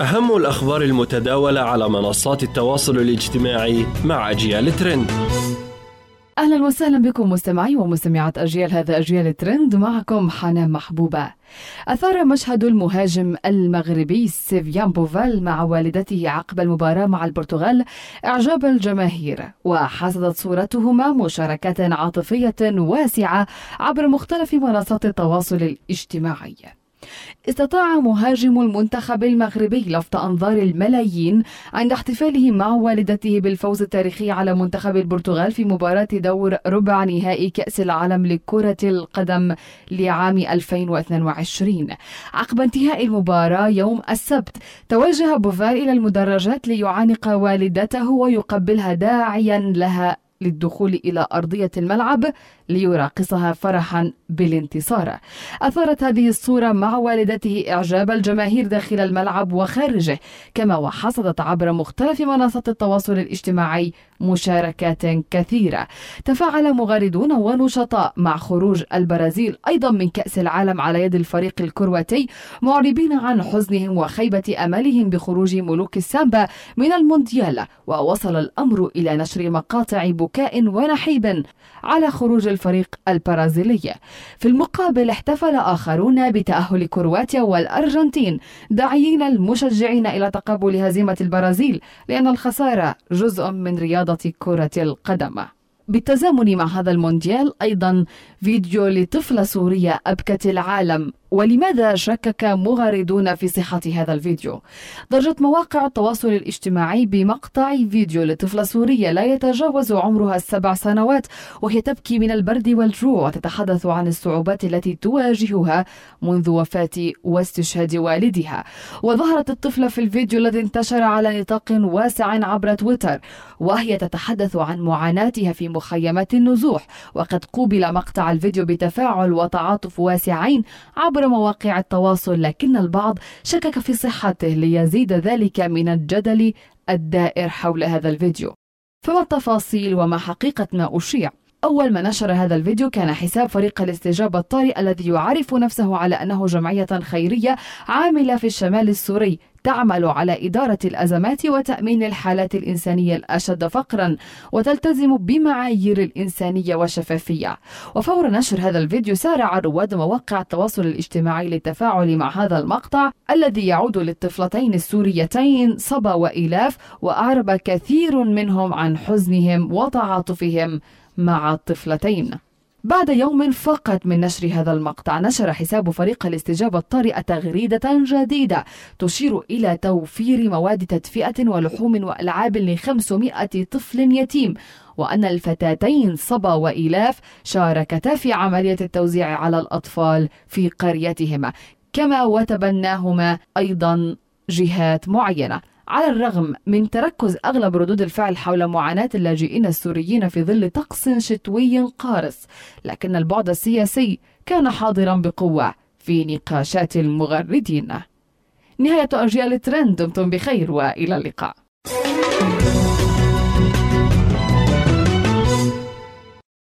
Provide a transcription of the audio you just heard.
أهم الأخبار المتداولة على منصات التواصل الاجتماعي مع أجيال ترند أهلا وسهلا بكم مستمعي ومستمعات أجيال هذا أجيال ترند معكم حنان محبوبة. أثار مشهد المهاجم المغربي سيفيان بوفال مع والدته عقب المباراة مع البرتغال إعجاب الجماهير وحصدت صورتهما مشاركات عاطفية واسعة عبر مختلف منصات التواصل الاجتماعي. استطاع مهاجم المنتخب المغربي لفت أنظار الملايين عند احتفاله مع والدته بالفوز التاريخي على منتخب البرتغال في مباراة دور ربع نهائي كأس العالم لكرة القدم لعام 2022 عقب انتهاء المباراة يوم السبت توجه بوفال إلى المدرجات ليعانق والدته ويقبلها داعيا لها. للدخول إلى أرضية الملعب ليراقصها فرحا بالانتصار. أثارت هذه الصورة مع والدته إعجاب الجماهير داخل الملعب وخارجه كما وحصدت عبر مختلف منصات التواصل الاجتماعي مشاركات كثيرة. تفاعل مغردون ونشطاء مع خروج البرازيل أيضا من كأس العالم على يد الفريق الكرواتي معربين عن حزنهم وخيبة أملهم بخروج ملوك السامبا من المونديال ووصل الأمر إلى نشر مقاطع بكاء ونحيب على خروج الفريق البرازيلي. في المقابل احتفل آخرون بتأهل كرواتيا والأرجنتين داعيين المشجعين إلى تقبل هزيمة البرازيل لأن الخسارة جزء من رياضة كرة القدم. بالتزامن مع هذا المونديال أيضا فيديو لطفلة سورية أبكت العالم. ولماذا شكك مغردون في صحة هذا الفيديو؟ ضجت مواقع التواصل الاجتماعي بمقطع فيديو لطفلة سورية لا يتجاوز عمرها السبع سنوات وهي تبكي من البرد والجوع وتتحدث عن الصعوبات التي تواجهها منذ وفاة واستشهاد والدها وظهرت الطفلة في الفيديو الذي انتشر على نطاق واسع عبر تويتر وهي تتحدث عن معاناتها في مخيمات النزوح وقد قوبل مقطع الفيديو بتفاعل وتعاطف واسعين عبر عبر مواقع التواصل لكن البعض شكك في صحته ليزيد ذلك من الجدل الدائر حول هذا الفيديو فما التفاصيل وما حقيقة ما أشيع؟ أول ما نشر هذا الفيديو كان حساب فريق الاستجابة الطارئ الذي يعرف نفسه على أنه جمعية خيرية عاملة في الشمال السوري تعمل على إدارة الأزمات وتأمين الحالات الإنسانية الأشد فقرا وتلتزم بمعايير الإنسانية والشفافية. وفور نشر هذا الفيديو سارع رواد مواقع التواصل الاجتماعي للتفاعل مع هذا المقطع الذي يعود للطفلتين السوريتين صبا وإلاف وأعرب كثير منهم عن حزنهم وتعاطفهم مع الطفلتين. بعد يوم فقط من نشر هذا المقطع نشر حساب فريق الاستجابة الطارئة تغريدة جديدة تشير إلى توفير مواد تدفئة ولحوم وألعاب ل 500 طفل يتيم وأن الفتاتين صبا وإلاف شاركتا في عملية التوزيع على الأطفال في قريتهما. كما وتبناهما أيضا جهات معينة. على الرغم من تركز أغلب ردود الفعل حول معاناة اللاجئين السوريين في ظل طقس شتوي قارس لكن البعد السياسي كان حاضرا بقوة في نقاشات المغردين. نهاية أجيال ترند دمتم بخير وإلى اللقاء.